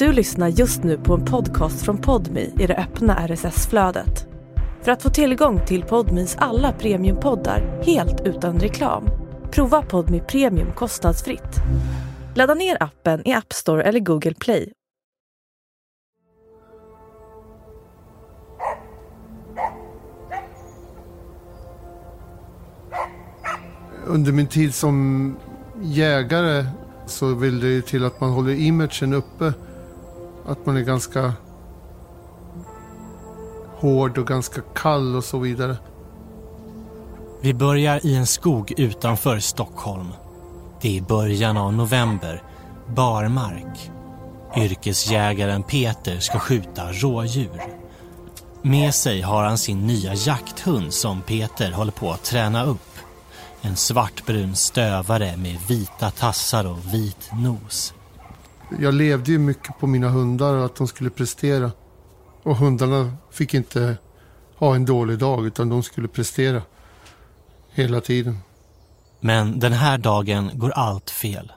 Du lyssnar just nu på en podcast från Podmi i det öppna RSS-flödet. För att få tillgång till Podmis alla premiumpoddar helt utan reklam, prova Podmi Premium kostnadsfritt. Ladda ner appen i App Store eller Google Play. Under min tid som jägare så vill det ju till att man håller imagen uppe. Att man är ganska hård och ganska kall och så vidare. Vi börjar i en skog utanför Stockholm. Det är i början av november. Barmark. Yrkesjägaren Peter ska skjuta rådjur. Med sig har han sin nya jakthund som Peter håller på att träna upp. En svartbrun stövare med vita tassar och vit nos. Jag levde ju mycket på mina hundar och att de skulle prestera. Och hundarna fick inte ha en dålig dag utan de skulle prestera hela tiden. Men den här dagen går allt fel.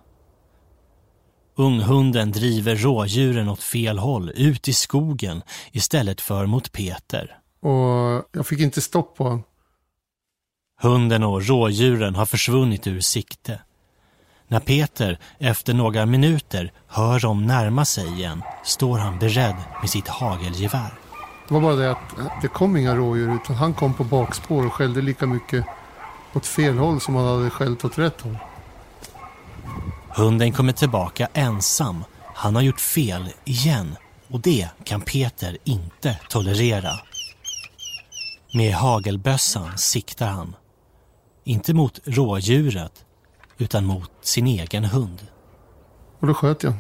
Unghunden driver rådjuren åt fel håll, ut i skogen istället för mot Peter. Och jag fick inte stopp på honom. Hunden och rådjuren har försvunnit ur sikte. När Peter efter några minuter hör dem närma sig igen står han beredd med sitt hagelgevär. Det var bara det att det kom inga rådjur utan han kom på bakspår och skällde lika mycket åt fel håll som han hade skällt åt rätt håll. Hunden kommer tillbaka ensam. Han har gjort fel igen och det kan Peter inte tolerera. Med hagelbössan siktar han. Inte mot rådjuret utan mot sin egen hund. Och då sköt jag.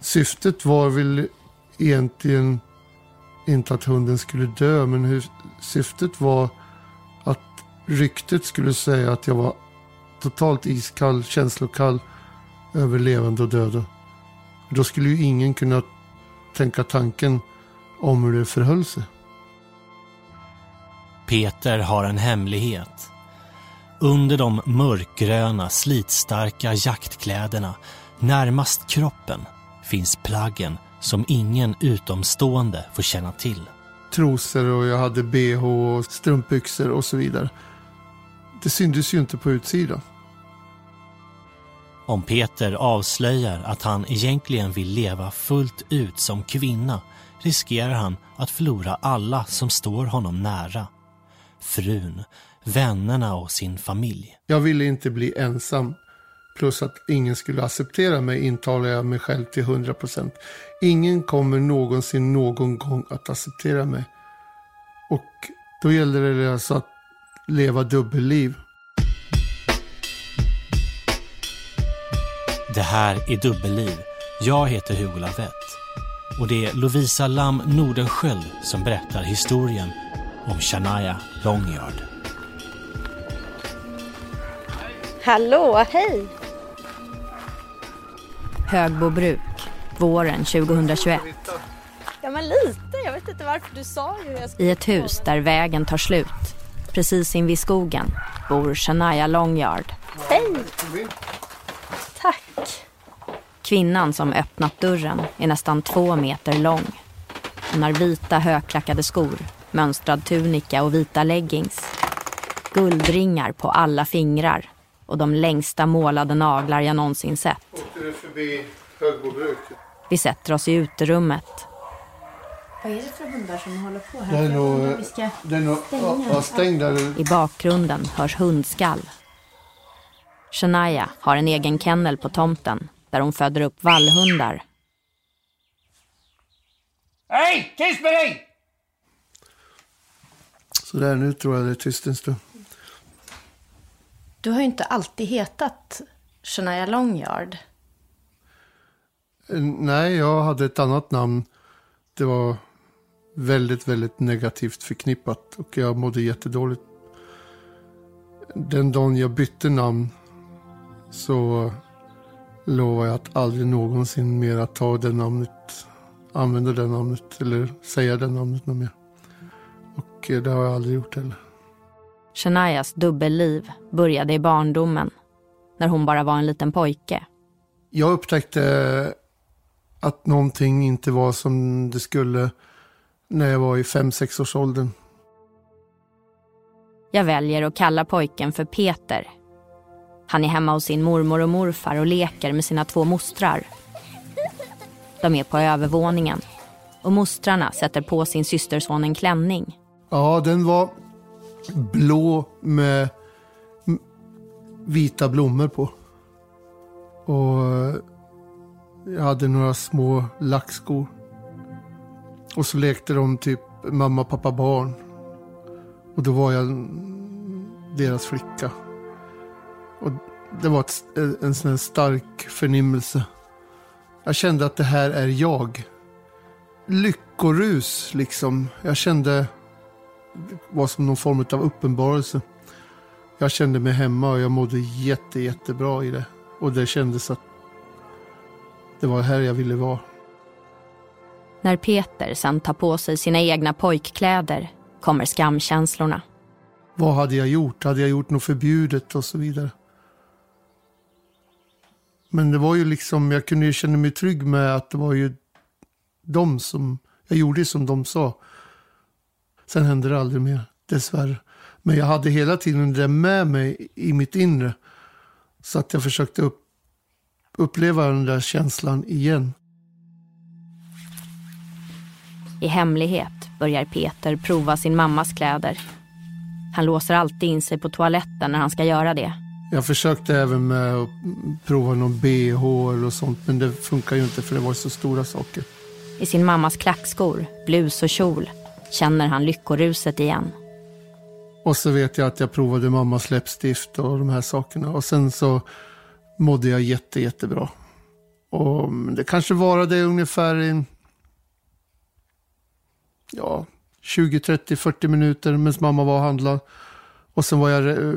Syftet var väl egentligen inte att hunden skulle dö, men hur syftet var att ryktet skulle säga att jag var totalt iskall, känslokall över levande och döda. Då skulle ju ingen kunna tänka tanken om hur det förhöll sig. Peter har en hemlighet. Under de mörkgröna, slitstarka jaktkläderna närmast kroppen finns plaggen som ingen utomstående får känna till. Trosor och jag hade bh och strumpbyxor och så vidare. Det syntes ju inte på utsidan. Om Peter avslöjar att han egentligen vill leva fullt ut som kvinna riskerar han att förlora alla som står honom nära. Frun, vännerna och sin familj. Jag ville inte bli ensam. Plus att ingen skulle acceptera mig intalar jag mig själv till 100 procent. Ingen kommer någonsin någon gång att acceptera mig. Och då gäller det alltså att leva dubbelliv. Det här är Dubbelliv. Jag heter Hugo Lavett. Och det är Lovisa Lam Nordenskjöld som berättar historien om Shania Longyard. Hallå, hej! Högbobruk, våren 2021. Ja, men lite. Jag vet inte varför du sa ju. I ett hus där vägen tar slut, precis invid skogen, bor Shania Longyard. Hej! Tack. Kvinnan som öppnat dörren är nästan två meter lång. Hon har vita högklackade skor, mönstrad tunika och vita leggings. Guldringar på alla fingrar och de längsta målade naglar jag någonsin sett. Vi sätter oss i uterummet. Vad är det för hundar som håller på Det här? är Jag nog... vi ska... Det är nog... Ja, ja, stäng där. I bakgrunden hörs hundskall. Shania har en egen kennel på tomten där hon föder upp vallhundar. Hej! Tyst med dig! Så där, nu tror jag det är tyst en stund. Du har ju inte alltid hetat Shania Longyard. Eh, Nej, jag hade ett annat namn. Det var väldigt, väldigt negativt förknippat och jag mådde jättedåligt. Den dagen jag bytte namn så lovar jag att aldrig någonsin mer att ta det namnet, använda det namnet eller säga det namnet något mer. Och eh, det har jag aldrig gjort heller. Shanias dubbelliv började i barndomen. när hon bara var en liten pojke. Jag upptäckte att någonting inte var som det skulle när jag var i 5-6 års åldern. Jag väljer att kalla pojken för Peter. Han är hemma hos sin mormor och morfar och leker med sina två mostrar. De är på övervåningen och mostrarna sätter på sin systerson en klänning. Ja, den var blå med vita blommor på. Och eh, jag hade några små lackskor. Och så lekte de typ mamma, pappa, barn. Och då var jag deras flicka. Och det var ett, en sån här stark förnimmelse. Jag kände att det här är jag. Lyckorus liksom. Jag kände var som någon form av uppenbarelse. Jag kände mig hemma och jag mådde jätte, jättebra i det. Och det kändes att det var här jag ville vara. När Peter sen tar på sig sina egna pojkkläder kommer skamkänslorna. Vad hade jag gjort? Hade jag gjort något förbjudet och så vidare? Men det var ju liksom, jag kunde ju känna mig trygg med att det var ju de som, jag gjorde som de sa. Sen hände det aldrig mer, dessvärre. Men jag hade hela tiden det med mig i mitt inre. Så att jag försökte upp, uppleva den där känslan igen. I hemlighet börjar Peter prova sin mammas kläder. Han låser alltid in sig på toaletten när han ska göra det. Jag försökte även med att prova någon bh eller sånt, men det funkar ju inte för det var så stora saker. I sin mammas klackskor, blus och kjol känner han lyckoruset igen. Och så vet jag att jag provade mammas läppstift och de här sakerna. Och sen så mådde jag jätte, jättebra. Och det kanske varade ungefär i ja, 20, 30, 40 minuter medan mamma var och handlade. Och sen var jag, eh,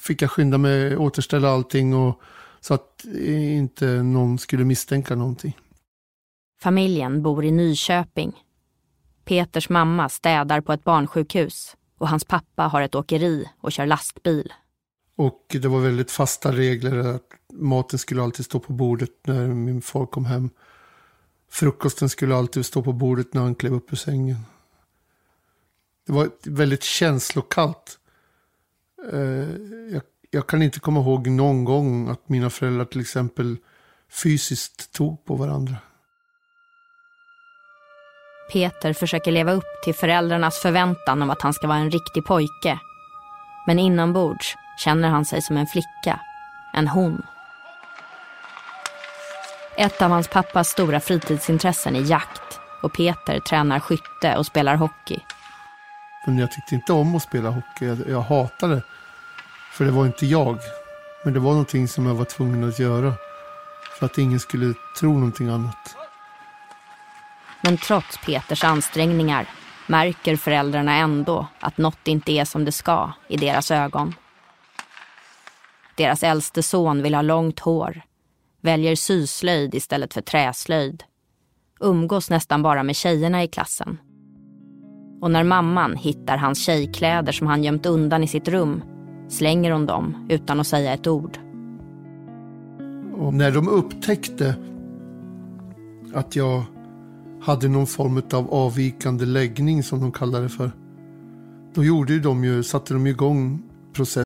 fick jag skynda mig återställa allting och, så att inte någon skulle misstänka någonting. Familjen bor i Nyköping. Peters mamma städar på ett barnsjukhus och hans pappa har ett åkeri och kör lastbil. Och det var väldigt fasta regler att maten skulle alltid stå på bordet när min far kom hem. Frukosten skulle alltid stå på bordet när han klev upp ur sängen. Det var väldigt känslokallt. Eh, jag, jag kan inte komma ihåg någon gång att mina föräldrar till exempel fysiskt tog på varandra. Peter försöker leva upp till föräldrarnas förväntan om att han ska vara en riktig pojke. Men inombords känner han sig som en flicka, en hon. Ett av hans pappas stora fritidsintressen är jakt och Peter tränar skytte och spelar hockey. Men jag tyckte inte om att spela hockey. Jag, jag hatade det. För det var inte jag. Men det var någonting som jag var tvungen att göra. För att ingen skulle tro någonting annat. Men trots Peters ansträngningar märker föräldrarna ändå att något inte är som det ska i deras ögon. Deras äldste son vill ha långt hår, väljer syslöjd istället för träslöjd, umgås nästan bara med tjejerna i klassen. Och när mamman hittar hans tjejkläder som han gömt undan i sitt rum slänger hon dem utan att säga ett ord. Och när de upptäckte att jag hade någon form av avvikande läggning som de kallade det för. Då gjorde de ju, satte de igång process.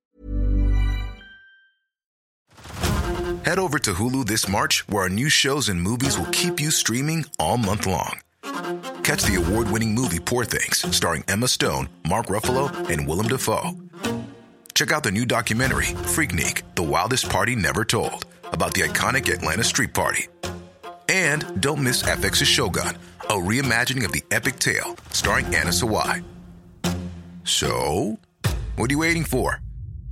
Head over to Hulu this March where our new shows and movies will keep you streaming all month long. Catch the award-winning movie Poor things starring Emma Stone, Mark Ruffalo and Willem Dafoe. Check out the new documentary Freaknik, The Wildest Party Never Told about the iconic Atlanta Street Party. And don't miss FX's Shogun, a reimagining of the epic tale starring Anna Sawai. So, what are you waiting for?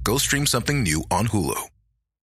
Go stream something new on Hulu.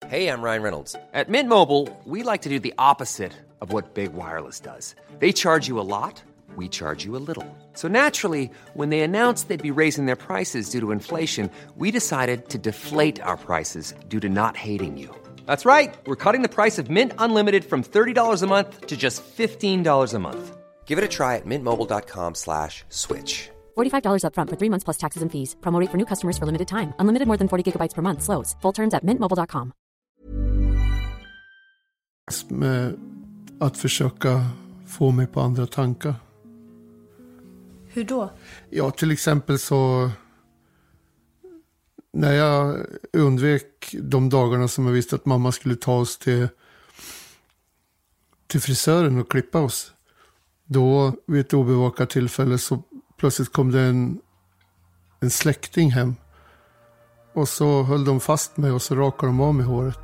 Hey, I'm Ryan Reynolds. At Mint Mobile, we like to do the opposite of what Big Wireless does. They charge you a lot, we charge you a little. So naturally, when they announced they'd be raising their prices due to inflation, we decided to deflate our prices due to not hating you. That's right. We're cutting the price of Mint Unlimited from $30 a month to just $15 a month. Give it a try at mintmobile.com slash switch. $45 upfront for three months plus taxes and fees. Promo rate for new customers for limited time. Unlimited more than 40 gigabytes per month. Slows. Full terms at mintmobile.com. med att försöka få mig på andra tankar. Hur då? Ja, till exempel så när jag undvek de dagarna som jag visste att mamma skulle ta oss till, till frisören och klippa oss. Då vid ett obevakat tillfälle så plötsligt kom det en, en släkting hem. Och så höll de fast mig och så rakade de av mig håret.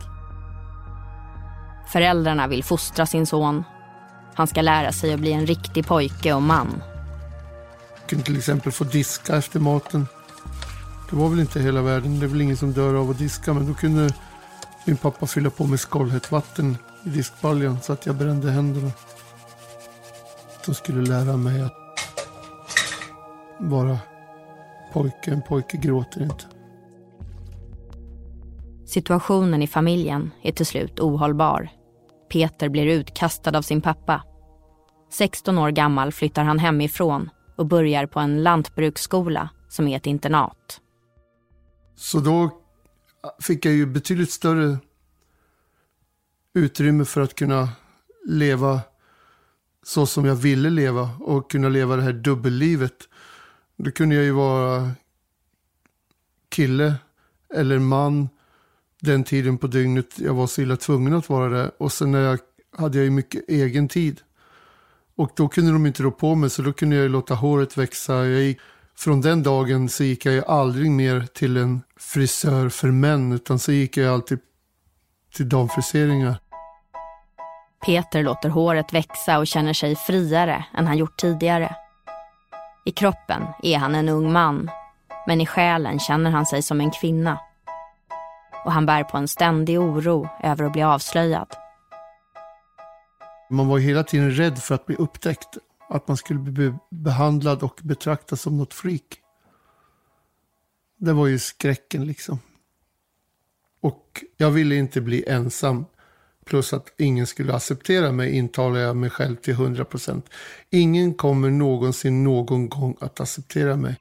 Föräldrarna vill fostra sin son. Han ska lära sig att bli en riktig pojke och man. Jag kunde till exempel få diska efter maten. Det var väl inte hela världen. Det är väl ingen som dör av att diska. Men då kunde min pappa fylla på med skållhett vatten i diskbaljan så att jag brände händerna. De skulle lära mig att vara pojke. En pojke gråter inte. Situationen i familjen är till slut ohållbar. Peter blir utkastad av sin pappa. 16 år gammal flyttar han hemifrån och börjar på en lantbruksskola som är ett internat. Så då fick jag ju betydligt större utrymme för att kunna leva så som jag ville leva och kunna leva det här dubbellivet. Då kunde jag ju vara kille eller man den tiden på dygnet jag var så illa tvungen att vara det. Och sen när jag, hade jag ju mycket egen tid. Och då kunde de inte rå på mig så då kunde jag låta håret växa. Jag gick, från den dagen så gick jag ju aldrig mer till en frisör för män utan så gick jag alltid till damfriseringar. Peter låter håret växa och känner sig friare än han gjort tidigare. I kroppen är han en ung man, men i själen känner han sig som en kvinna. Och han bär på en ständig oro över att bli avslöjad. Man var hela tiden rädd för att bli upptäckt. Att man skulle bli behandlad och betraktad som något freak. Det var ju skräcken liksom. Och jag ville inte bli ensam. Plus att ingen skulle acceptera mig intalar jag mig själv till 100 procent. Ingen kommer någonsin någon gång att acceptera mig.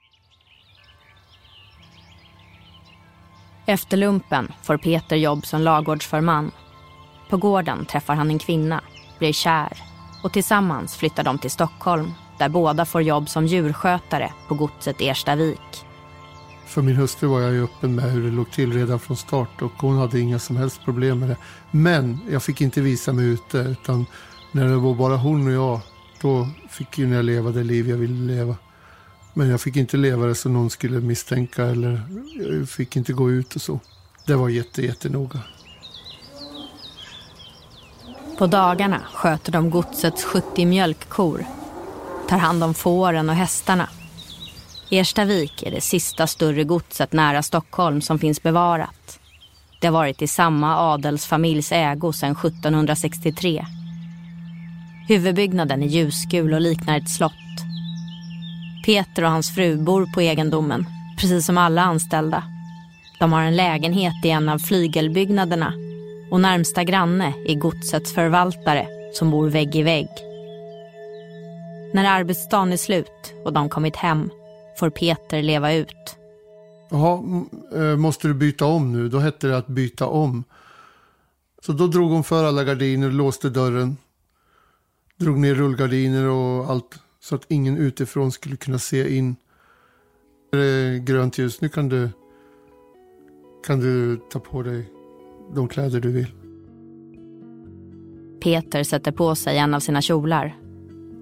Efter lumpen får Peter jobb som lagårdsförman. På gården träffar han en kvinna, blir kär och tillsammans flyttar de till Stockholm där båda får jobb som djurskötare på godset Erstavik. För min hustru var jag ju öppen med hur det låg till redan från start och hon hade inga som helst problem med det. Men jag fick inte visa mig ute utan när det var bara hon och jag då fick ju jag leva det liv jag ville leva. Men jag fick inte leva det så någon skulle misstänka eller jag fick inte gå ut och så. Det var jätte, jättenoga. På dagarna sköter de godsets 70 mjölkkor, tar hand om fåren och hästarna. Erstavik är det sista större godset nära Stockholm som finns bevarat. Det har varit i samma adelsfamiljs ägo sedan 1763. Huvudbyggnaden är ljusgul och liknar ett slott. Peter och hans fru bor på egendomen, precis som alla anställda. De har en lägenhet i en av flygelbyggnaderna och närmsta granne är godsets förvaltare som bor vägg i vägg. När arbetsdagen är slut och de kommit hem får Peter leva ut. Jaha, eh, måste du byta om nu? Då hette det att byta om. Så då drog hon för alla gardiner, låste dörren, drog ner rullgardiner och allt så att ingen utifrån skulle kunna se in. Det är grönt ljus, nu kan du, kan du ta på dig de kläder du vill. Peter sätter på sig en av sina kjolar.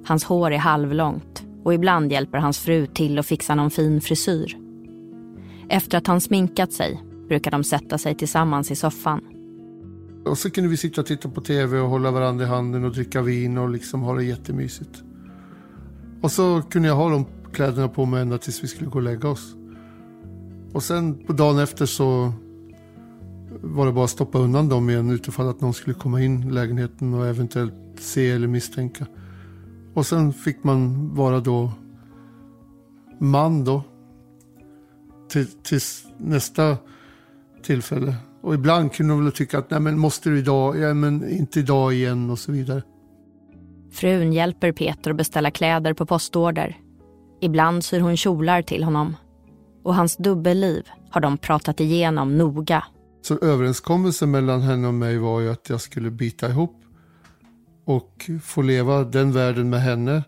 Hans hår är halvlångt och ibland hjälper hans fru till att fixa någon fin frisyr. Efter att han sminkat sig brukar de sätta sig tillsammans i soffan. Och så kunde vi sitta och titta på tv och hålla varandra i handen och dricka vin och liksom ha det jättemysigt. Och så kunde jag ha de kläderna på mig ända tills vi skulle gå och lägga oss. Och sen på dagen efter så var det bara att stoppa undan dem igen utifall att någon skulle komma in i lägenheten och eventuellt se eller misstänka. Och sen fick man vara då man då. Till, tills nästa tillfälle. Och ibland kunde de väl tycka att nej men måste du idag? Ja men inte idag igen och så vidare. Frun hjälper Peter att beställa kläder på postorder. Ibland syr hon kjolar till honom. Och hans dubbelliv har de pratat igenom noga. Så överenskommelsen mellan henne och mig var ju att jag skulle bita ihop och få leva den världen med henne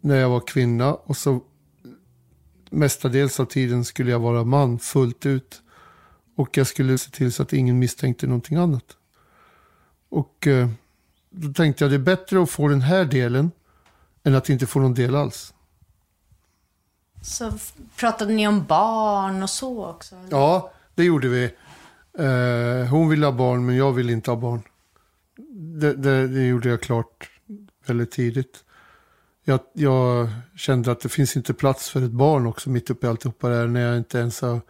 när jag var kvinna och så mestadels av tiden skulle jag vara man fullt ut. Och jag skulle se till så att ingen misstänkte någonting annat. Och eh, då tänkte jag det är bättre att få den här delen än att inte få någon del alls. Så pratade ni om barn och så också? Ja, det gjorde vi. Eh, hon ville ha barn, men jag ville inte ha barn. Det, det, det gjorde jag klart väldigt tidigt. Jag, jag, kände att det finns inte plats för ett barn också mitt uppe i alltihopa där när jag inte ens har,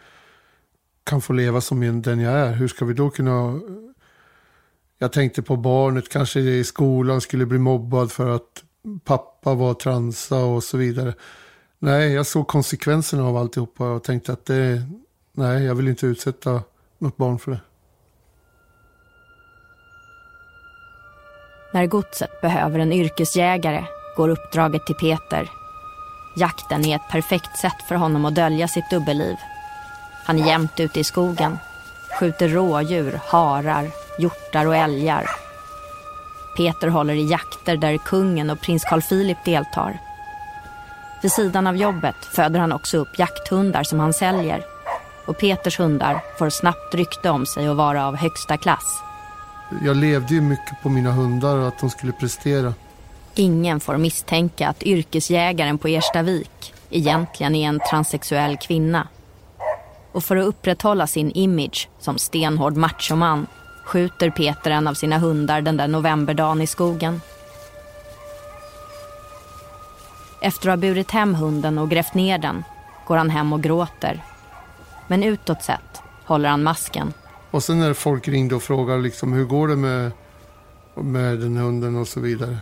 kan få leva som den jag är. Hur ska vi då kunna... Jag tänkte på barnet, kanske i skolan skulle bli mobbad för att pappa var transa och så vidare. Nej, jag såg konsekvenserna av alltihopa och tänkte att det, nej, jag vill inte utsätta något barn för det. När godset behöver en yrkesjägare går uppdraget till Peter. Jakten är ett perfekt sätt för honom att dölja sitt dubbelliv. Han är jämt ute i skogen, skjuter rådjur, harar, hjortar och älgar. Peter håller i jakter där kungen och prins Carl Philip deltar. Vid sidan av jobbet föder han också upp jakthundar som han säljer. Och Peters hundar får snabbt rykte om sig att vara av högsta klass. Jag levde ju mycket på mina hundar och att de skulle prestera. Ingen får misstänka att yrkesjägaren på Erstavik egentligen är en transsexuell kvinna. Och för att upprätthålla sin image som stenhård machoman skjuter Peter en av sina hundar den där novemberdagen i skogen. Efter att ha burit hem hunden och grävt ner den går han hem och gråter. Men utåt sett håller han masken. Och sen när folk ringde och frågade liksom, hur går det med, med den hunden och så vidare.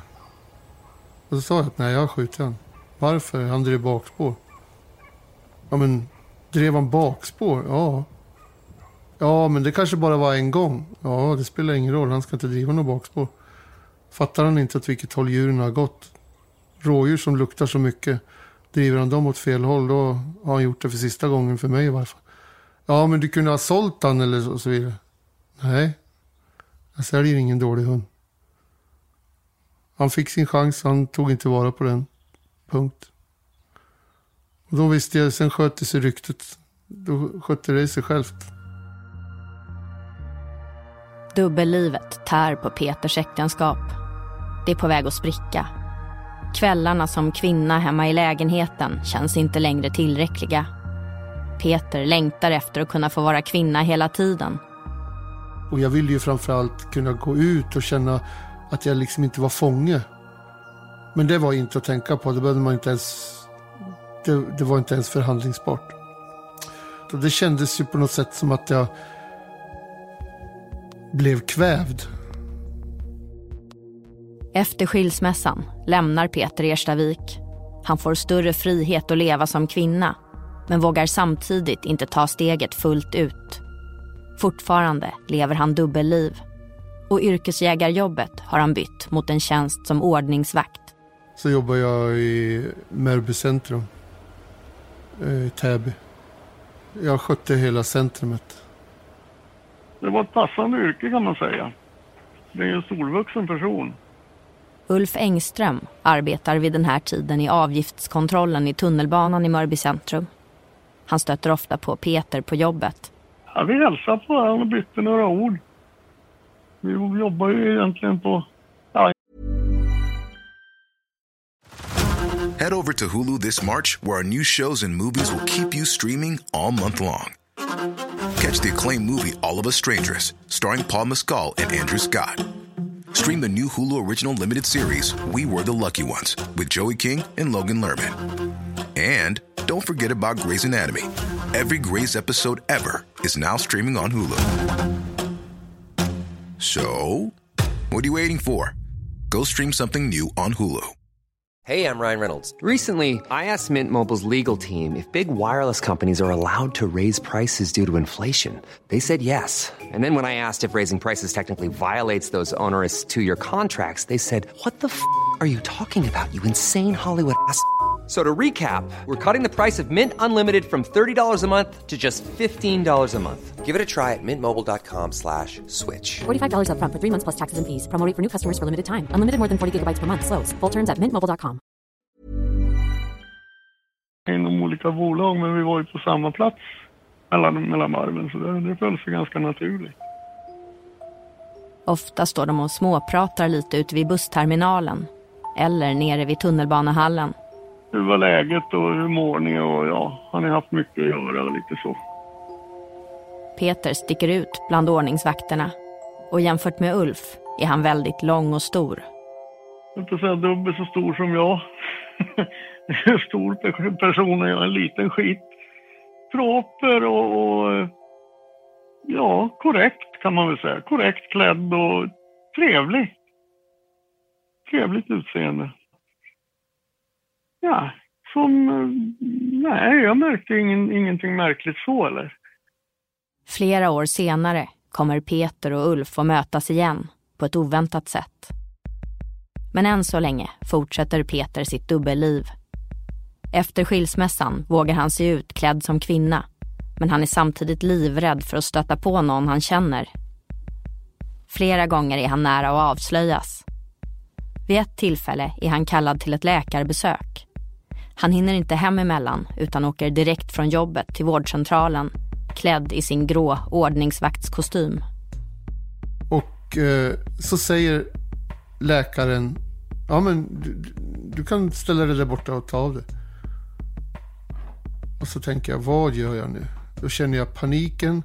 Och så sa jag att nej, jag skjuter skjutit honom. Varför? Han drev bakspår. Ja, men drev han bakspår? Ja. Ja, men det kanske bara var en gång. Ja, det spelar ingen roll. Han ska inte driva något bakspår. Fattar han inte åt vilket håll djuren har gått? Rådjur som luktar så mycket. Driver han dem åt fel håll, då har han gjort det för sista gången för mig i varje fall. Ja, men du kunde ha sålt den eller så, så vidare. Nej, jag säljer ingen dålig hund. Han fick sin chans, han tog inte vara på den. Punkt. Och då visste jag, sen skötte sig ryktet. Då skötte det sig självt. Dubbellivet tär på Peters äktenskap. Det är på väg att spricka. Kvällarna som kvinna hemma i lägenheten känns inte längre tillräckliga. Peter längtar efter att kunna få vara kvinna hela tiden. Och jag ville ju framförallt kunna gå ut och känna att jag liksom inte var fånge. Men det var inte att tänka på. Det behövde man inte ens... Det, det var inte ens förhandlingsbart. Och det kändes ju på något sätt som att jag blev kvävd. Efter skilsmässan lämnar Peter Erstavik. Han får större frihet att leva som kvinna men vågar samtidigt inte ta steget fullt ut. Fortfarande lever han dubbelliv och yrkesjägarjobbet har han bytt mot en tjänst som ordningsvakt. Så jobbar jag i Märby centrum eh, i Täby. Jag skötte hela centrumet. Det var ett passande yrke kan man säga. Det är en solvuxen person. Ulf Engström arbetar vid den här tiden i avgiftskontrollen i tunnelbanan i Mörby centrum. Han stöter ofta på Peter på jobbet. Ja, vi hälsade på varandra och bytte några ord. Vi jobbar ju egentligen på... Ja. Head over to Hulu this March, where our new shows and movies will keep you streaming all month long. Catch the acclaimed movie All of Us Strangers, starring Paul Mescal and Andrew Scott. Stream the new Hulu original limited series We Were the Lucky Ones with Joey King and Logan Lerman. And don't forget about Grey's Anatomy. Every Grey's episode ever is now streaming on Hulu. So, what are you waiting for? Go stream something new on Hulu. Hey, I'm Ryan Reynolds. Recently, I asked Mint Mobile's legal team if big wireless companies are allowed to raise prices due to inflation. They said yes. And then when I asked if raising prices technically violates those onerous two year contracts, they said, What the f are you talking about, you insane Hollywood ass? So to recap, we're cutting the price of Mint Unlimited from $30 a month to just $15 a month. Give it a try at mintmobile.com slash switch. $45 up front for three months plus taxes and fees. Promo rate for new customers for limited time. Unlimited more than 40 gigabytes per month. Slows. Full terms at mintmobile.com. Inom olika bolag, men vi var ju på samma plats mellan, mellan varven, så det, det föll sig ganska naturligt. Ofta står de och småpratar lite ute vid bussterminalen eller nere vid tunnelbanehallen. Hur var läget och hur mår ni? Och ja, har ni haft mycket att göra och lite så. Peter sticker ut bland ordningsvakterna och jämfört med Ulf är han väldigt lång och stor. Inte säga dubbelt så stor som jag. en stor person och jag är en liten skit. Proper och, och ja, korrekt kan man väl säga. Korrekt klädd och trevlig. Trevligt utseende. Ja, som... Nej, jag märkte ingen, ingenting märkligt så eller. Flera år senare kommer Peter och Ulf att mötas igen på ett oväntat sätt. Men än så länge fortsätter Peter sitt dubbelliv. Efter skilsmässan vågar han se ut klädd som kvinna men han är samtidigt livrädd för att stöta på någon han känner. Flera gånger är han nära att avslöjas. Vid ett tillfälle är han kallad till ett läkarbesök. Han hinner inte hem emellan utan åker direkt från jobbet till vårdcentralen klädd i sin grå ordningsvaktskostym. Och eh, så säger läkaren, ja men du, du kan ställa dig där borta och ta av det. Och så tänker jag, vad gör jag nu? Då känner jag paniken,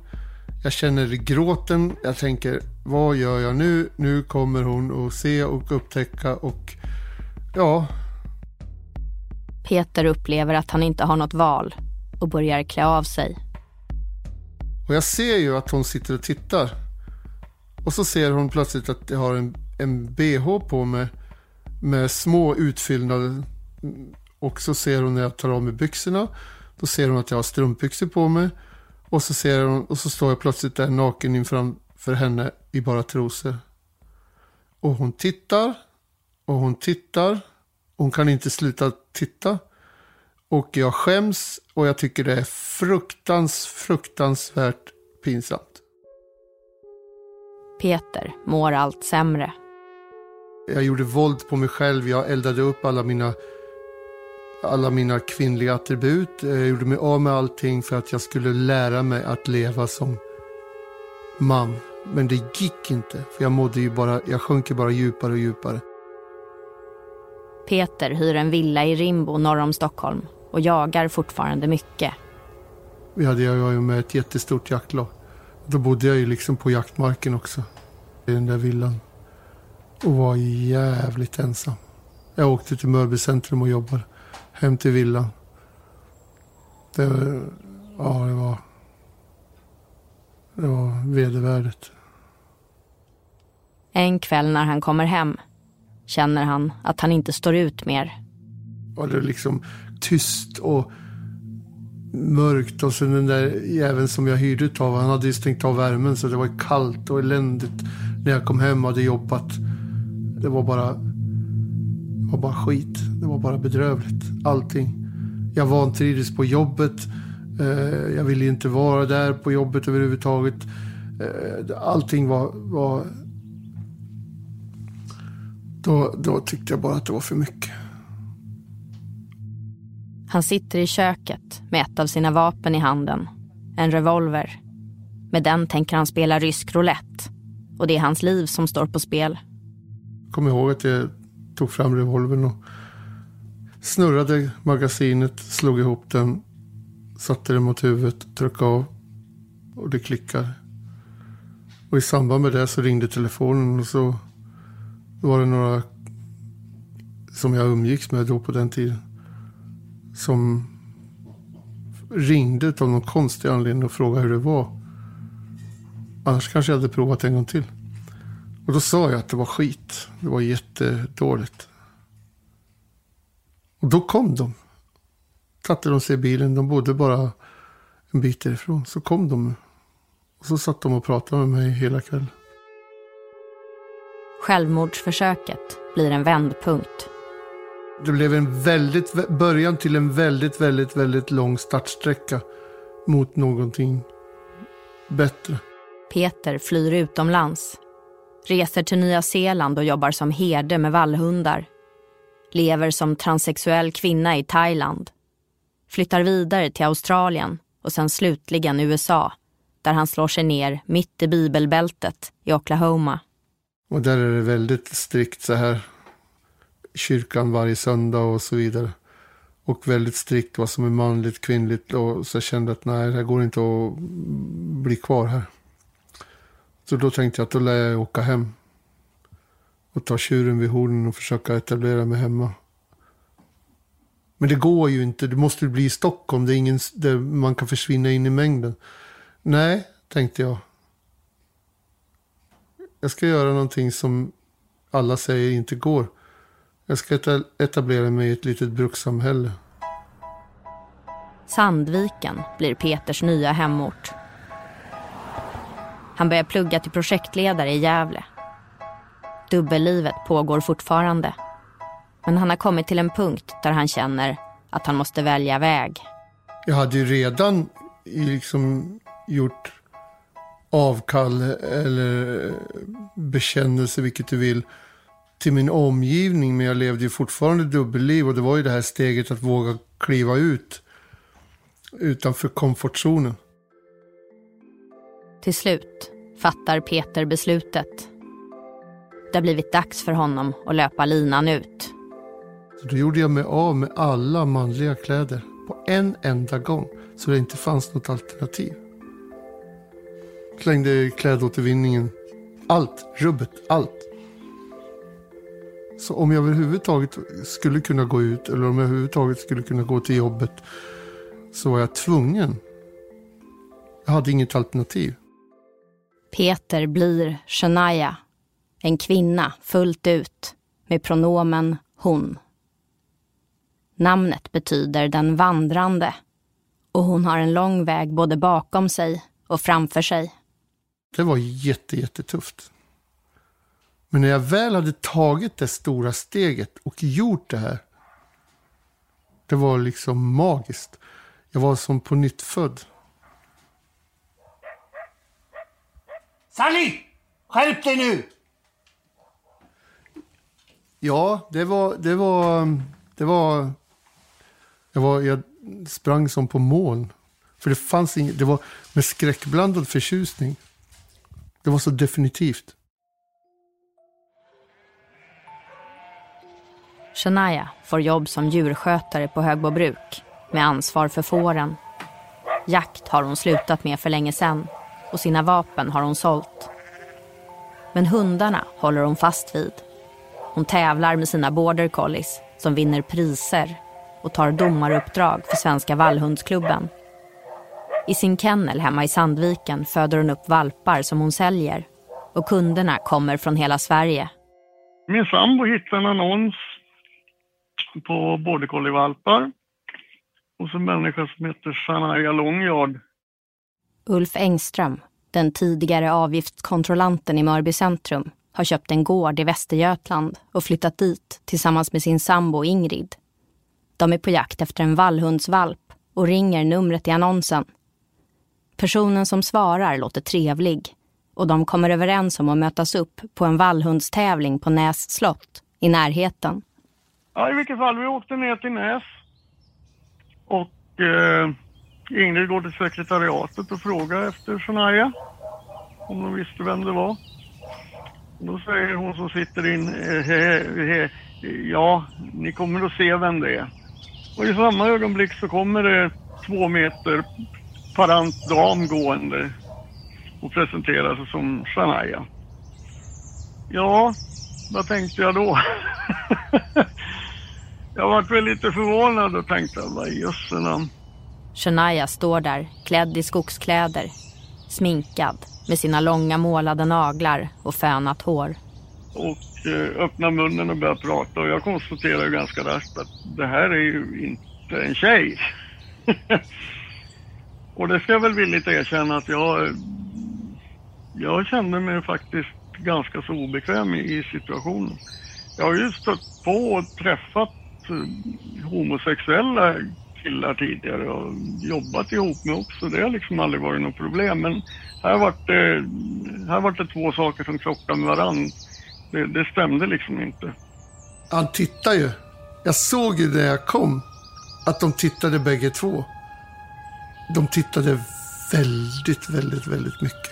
jag känner gråten, jag tänker, vad gör jag nu? Nu kommer hon att se och upptäcka och ja. Peter upplever att han inte har något val och börjar klä av sig. Och jag ser ju att hon sitter och tittar. Och så ser hon plötsligt att jag har en, en bh på mig med små utfyllnader. Och så ser hon när jag tar av mig byxorna. Då ser hon att jag har strumpbyxor på mig. Och så, ser hon, och så står jag plötsligt där naken inför henne i bara trosor. Och hon tittar. Och hon tittar. Hon kan inte sluta titta. Och jag skäms och jag tycker det är fruktans, fruktansvärt pinsamt. Peter mår allt sämre. Jag gjorde våld på mig själv. Jag eldade upp alla mina, alla mina kvinnliga attribut. Jag gjorde mig av med allting för att jag skulle lära mig att leva som man. Men det gick inte, för jag mådde ju bara, jag sjönk ju bara djupare och djupare. Peter hyr en villa i Rimbo norr om Stockholm och jagar fortfarande mycket. Vi hade jag ju med ett jättestort jaktlag. Då bodde jag ju liksom på jaktmarken också. I den där villan. Och var jävligt ensam. Jag åkte till Mörby centrum och jobbade. Hem till villan. Det var, ja, det var... Det var vedervärdigt. En kväll när han kommer hem känner han att han inte står ut mer. Var det liksom tyst och mörkt och sen den där jäveln som jag hyrde av, han hade ju stängt av värmen så det var kallt och eländigt när jag kom hem och hade jobbat. Det var bara, det var bara skit. Det var bara bedrövligt. Allting. Jag vantrivdes på jobbet. Eh, jag ville inte vara där på jobbet överhuvudtaget. Eh, allting var, var då, då tyckte jag bara att det var för mycket. Han sitter i köket med ett av sina vapen i handen. En revolver. Med den tänker han spela rysk roulette. Och det är hans liv som står på spel. Jag kommer ihåg att jag tog fram revolvern och snurrade magasinet, slog ihop den, satte den mot huvudet, tryckte av och det klickade. Och i samband med det så ringde telefonen och så var det några som jag umgicks med då på den tiden som ringde av någon konstig anledning och frågade hur det var. Annars kanske jag hade provat en gång till. Och då sa jag att det var skit. Det var jättedåligt. Och då kom de. Satte de sig i bilen. De bodde bara en bit därifrån. Så kom de. Och så satt de och pratade med mig hela kvällen. Självmordsförsöket blir en vändpunkt. Det blev en väldigt, början till en väldigt, väldigt, väldigt lång startsträcka mot någonting bättre. Peter flyr utomlands. Reser till Nya Zeeland och jobbar som herde med vallhundar. Lever som transsexuell kvinna i Thailand. Flyttar vidare till Australien och sen slutligen USA där han slår sig ner mitt i bibelbältet i Oklahoma. Och där är det väldigt strikt så här. Kyrkan varje söndag och så vidare. Och väldigt strikt vad som är manligt, kvinnligt. Och så jag kände att nej, det går inte att bli kvar här. Så då tänkte jag att då lär jag åka hem. Och ta tjuren vid hornen och försöka etablera mig hemma. Men det går ju inte. Det måste bli i Stockholm. Det är ingen, där man kan försvinna in i mängden. Nej, tänkte jag. Jag ska göra någonting som alla säger inte går. Jag ska etablera mig i ett litet brukssamhälle. Sandviken blir Peters nya hemort. Han börjar plugga till projektledare i Gävle. Dubbellivet pågår fortfarande. Men han har kommit till en punkt där han känner att han måste välja väg. Jag hade ju redan liksom gjort avkall eller bekännelse, vilket du vill, till min omgivning. Men jag levde ju fortfarande dubbelliv och det var ju det här steget att våga kliva ut utanför komfortzonen. Till slut fattar Peter beslutet. Det har blivit dags för honom att löpa linan ut. Så då gjorde jag mig av med alla manliga kläder på en enda gång så det inte fanns något alternativ. Slängde klädåtervinningen. Allt, rubbet, allt. Så om jag överhuvudtaget skulle kunna gå ut eller om jag överhuvudtaget skulle kunna gå till jobbet så var jag tvungen. Jag hade inget alternativ. Peter blir Shania, en kvinna fullt ut med pronomen hon. Namnet betyder den vandrande och hon har en lång väg både bakom sig och framför sig. Det var jätte, jättetufft. Men när jag väl hade tagit det stora steget och gjort det här. Det var liksom magiskt. Jag var som på nytt född. Sally! Skärp dig nu! Ja, det var... Det var... Det var... Jag, var, jag sprang som på moln. För det fanns inget... Det var med skräckblandad förtjusning. Det var så definitivt. Shania får jobb som djurskötare på Högbo bruk med ansvar för fåren. Jakt har hon slutat med för länge sedan och sina vapen har hon sålt. Men hundarna håller hon fast vid. Hon tävlar med sina border collies som vinner priser och tar domaruppdrag för Svenska vallhundsklubben. I sin kennel hemma i Sandviken föder hon upp valpar som hon säljer. Och kunderna kommer från hela Sverige. Min sambo hittade en annons på border collie-valpar. Och så en människa som heter Shania Longyard. Ulf Engström, den tidigare avgiftskontrollanten i Mörby centrum, har köpt en gård i Västergötland och flyttat dit tillsammans med sin sambo Ingrid. De är på jakt efter en vallhundsvalp och ringer numret i annonsen Personen som svarar låter trevlig och de kommer överens om att mötas upp på en vallhundstävling på Näs slott i närheten. Ja, i vilket fall, vi åkte ner till Näs och eh, Ingrid går till sekretariatet och frågar efter Shania. Om de visste vem det var. Då säger hon som sitter in, eh, he, he, ja, ni kommer att se vem det är. Och i samma ögonblick så kommer det två meter parant dam gående och presenterar sig som Shania. Ja, vad tänkte jag då? jag var väl lite förvånad och tänkte, vad i jösse namn. Shania står där, klädd i skogskläder, sminkad med sina långa målade naglar och fönat hår. Och eh, öppnar munnen och börjar prata och jag konstaterar ju ganska raskt att det här är ju inte en tjej. Och det ska jag väl villigt erkänna att jag, jag kände mig faktiskt ganska så obekväm i situationen. Jag har ju stött på och träffat eh, homosexuella killar tidigare och jobbat ihop med också. Det har liksom aldrig varit något problem. Men här var det, här var det två saker som krockade med varandra. Det, det stämde liksom inte. Han tittar ju. Jag såg ju när jag kom att de tittade bägge två. De tittade väldigt, väldigt, väldigt mycket.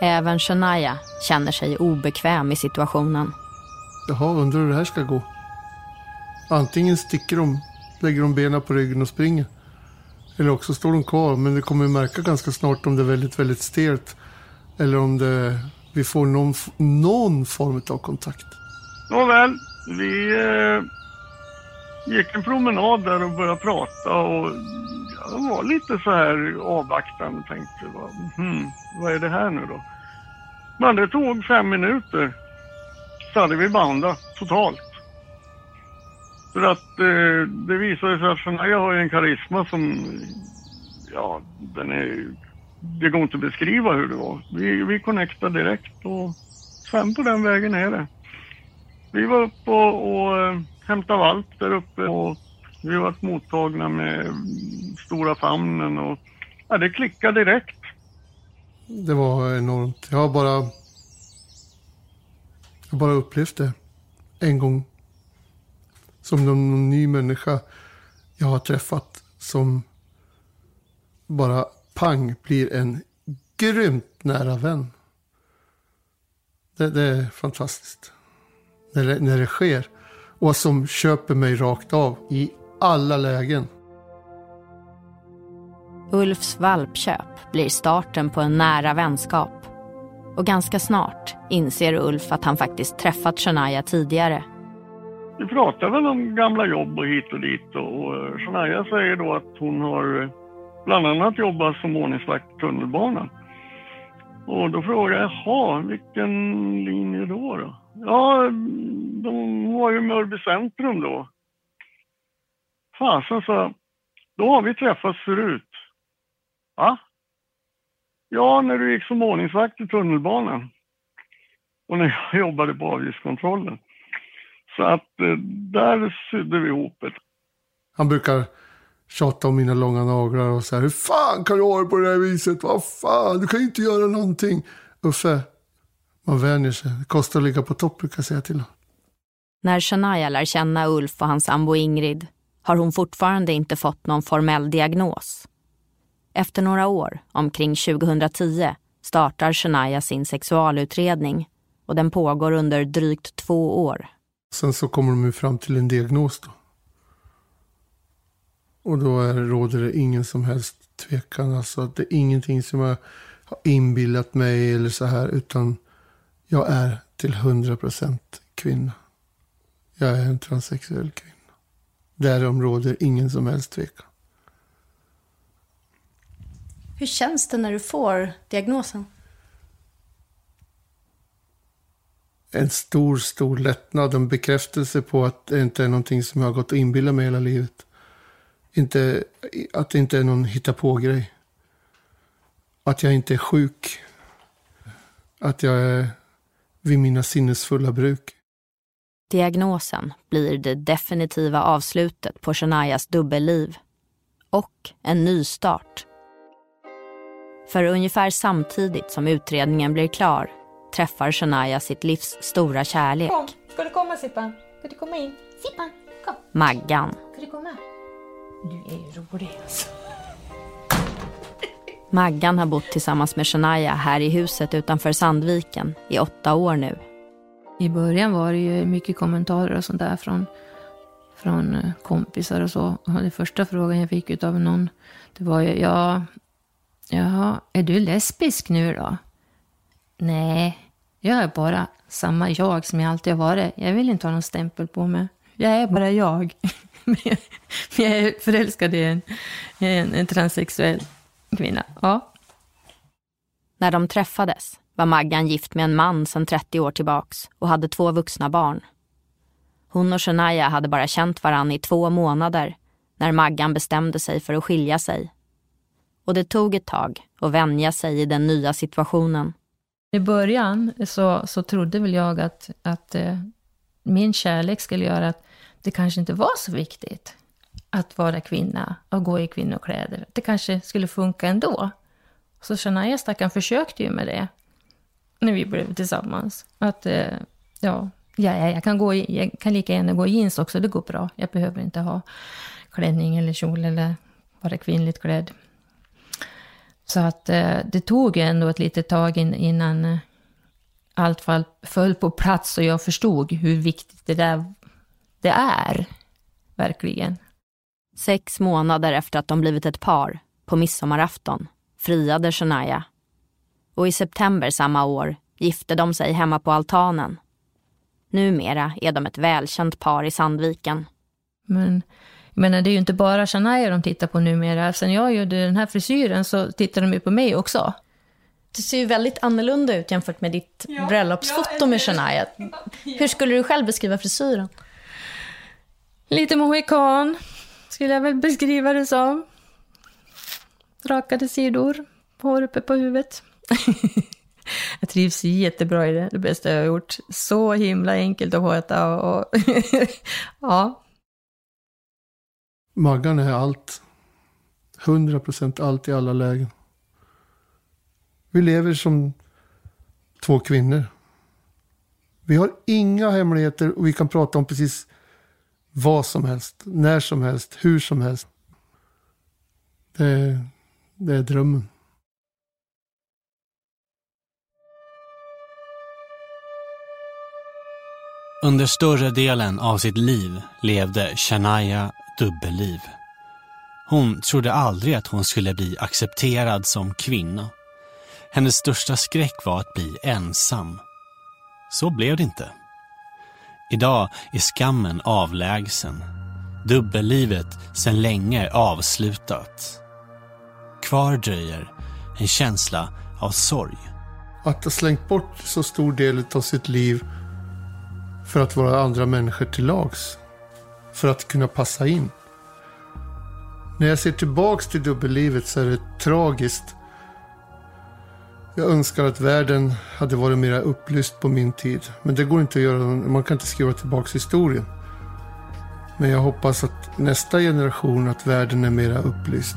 Även Shania känner sig obekväm i situationen. Jaha, undrar hur det här ska gå. Antingen sticker de, lägger de benen på ryggen och springer. Eller också står de kvar, men det kommer märka ganska snart om det är väldigt, väldigt stelt. Eller om det, vi får någon, någon form av kontakt. Nåväl, vi eh, gick en promenad där och började prata och jag var lite så här avvaktande och tänkte, vad, hmm, vad är det här nu då? Men det tog fem minuter så hade vi bandat totalt. För att eh, det visade sig att Shania har ju en karisma som, ja, den är, det går inte att beskriva hur det var. Vi, vi connectade direkt och sen på den vägen är det. Vi var uppe och, och eh, hämtade allt där uppe och vi var mottagna med stora famnen och ja, det klickade direkt. Det var enormt. Jag har bara, jag har bara upplevt det en gång. Som någon ny människa jag har träffat som bara pang blir en grymt nära vän. Det, det är fantastiskt. När det, när det sker. Och som köper mig rakt av i alla lägen. Ulfs valpköp blir starten på en nära vänskap. Och ganska snart inser Ulf att han faktiskt träffat Shania tidigare. Vi pratar väl om gamla jobb och hit och dit och Shania säger då att hon har bland annat jobbat som ordningsvakt i tunnelbanan. Och då frågar jag, jaha, vilken linje då? då? Ja, de var ju Mörby centrum då. Fasen sa då har vi träffats förut. Va? Ja, när du gick som ordningsvakt i tunnelbanan. Och när jag jobbade på avgiftskontrollen. Så att eh, där sydde vi ihop det. Han brukar tjata om mina långa naglar och så här. Hur fan kan du ha det på det här viset? Vad fan, du kan ju inte göra någonting. Uffe, man vänjer sig. Det kostar att ligga på topp, brukar jag säga till honom. När Shania lär känna Ulf och hans sambo Ingrid har hon fortfarande inte fått någon formell diagnos. Efter några år, omkring 2010, startar Shania sin sexualutredning och den pågår under drygt två år. Sen så kommer de fram till en diagnos då. Och då är, råder det ingen som helst tvekan. Alltså det är ingenting som jag har inbillat mig eller så här. Utan jag är till hundra procent kvinna. Jag är en transsexuell kvinna. Därom råder ingen som helst tvekan. Hur känns det när du får diagnosen? En stor, stor lättnad. En bekräftelse på att det inte är någonting som jag har gått och inbillat mig hela livet. Inte, att det inte är någon hitta-på-grej. Att jag inte är sjuk. Att jag är vid mina sinnesfulla bruk. Diagnosen blir det definitiva avslutet på Shanias dubbelliv. Och en ny start. För ungefär samtidigt som utredningen blir klar träffar Shania sitt livs stora kärlek. Kom, ska du komma Sippan? Ska du komma in? Sippan, kom. Maggan. Ska du komma? Du är ju rolig alltså. Maggan har bott tillsammans med Shania här i huset utanför Sandviken i åtta år nu. I början var det ju mycket kommentarer och sånt där från, från eh, kompisar och så. Och den första frågan jag fick av någon, det var ju, ja, jaha, är du lesbisk nu då? Nej, jag är bara samma jag som jag alltid har varit. Jag vill inte ha någon stämpel på mig. Jag är bara jag. Men jag är förälskad i en, en, en transsexuell kvinna. Ja. När de träffades var Maggan gift med en man sedan 30 år tillbaks och hade två vuxna barn. Hon och Shania hade bara känt varann i två månader när Maggan bestämde sig för att skilja sig. Och det tog ett tag att vänja sig i den nya situationen. I början så, så trodde väl jag att, att eh, min kärlek skulle göra att det kanske inte var så viktigt att vara kvinna och gå i kvinnokläder. Det kanske skulle funka ändå. Så Shania stackaren försökte ju med det när vi blev tillsammans. Att, eh, ja, ja jag, kan gå i, jag kan lika gärna gå i jeans också, det går bra. Jag behöver inte ha klänning eller kjol eller vara kvinnligt klädd. Så att eh, det tog ändå ett litet tag innan eh, allt fall föll på plats och jag förstod hur viktigt det där det är. Verkligen. Sex månader efter att de blivit ett par, på midsommarafton, friade Shania. Och i september samma år gifte de sig hemma på altanen. Numera är de ett välkänt par i Sandviken. Men jag menar, det är ju inte bara Shania de tittar på numera. Sen jag gjorde den här frisyren så tittar de ju på mig också. Det ser ju väldigt annorlunda ut jämfört med ditt ja, bröllopsfoto med Shania. Hur skulle du själv beskriva frisyren? Lite mohikan, skulle jag väl beskriva det som. Rakade sidor, hår uppe på huvudet. jag trivs jättebra i det, det bästa jag har gjort. Så himla enkelt att sköta och... ja. Maggan är allt. 100 procent allt i alla lägen. Vi lever som två kvinnor. Vi har inga hemligheter och vi kan prata om precis vad som helst, när som helst, hur som helst. Det, det är drömmen. Under större delen av sitt liv levde Shania dubbelliv. Hon trodde aldrig att hon skulle bli accepterad som kvinna. Hennes största skräck var att bli ensam. Så blev det inte. Idag är skammen avlägsen. Dubbellivet sedan länge avslutat. Kvar dröjer en känsla av sorg. Att ha slängt bort så stor del av sitt liv för att vara andra människor till lags. För att kunna passa in. När jag ser tillbaks till dubbellivet så är det tragiskt jag önskar att världen hade varit mer upplyst på min tid. Men det går inte att göra. Man kan inte skriva tillbaka historien. Men jag hoppas att nästa generation, att världen är mer upplyst.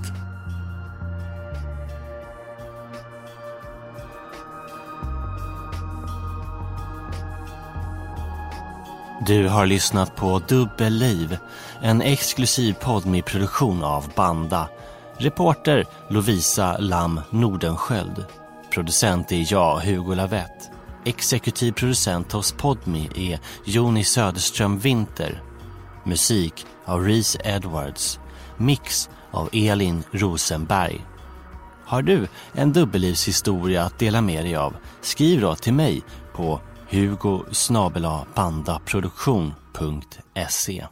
Du har lyssnat på Dubbelliv, en exklusiv podd med produktion av Banda. Reporter Lovisa Lam Nordenskjöld. Producent är jag, Hugo Lavett. Exekutiv producent hos Podmi är Joni Söderström Winter. Musik av Reese Edwards. Mix av Elin Rosenberg. Har du en dubbellivshistoria att dela med dig av? Skriv då till mig på hugo bandaproduktion.se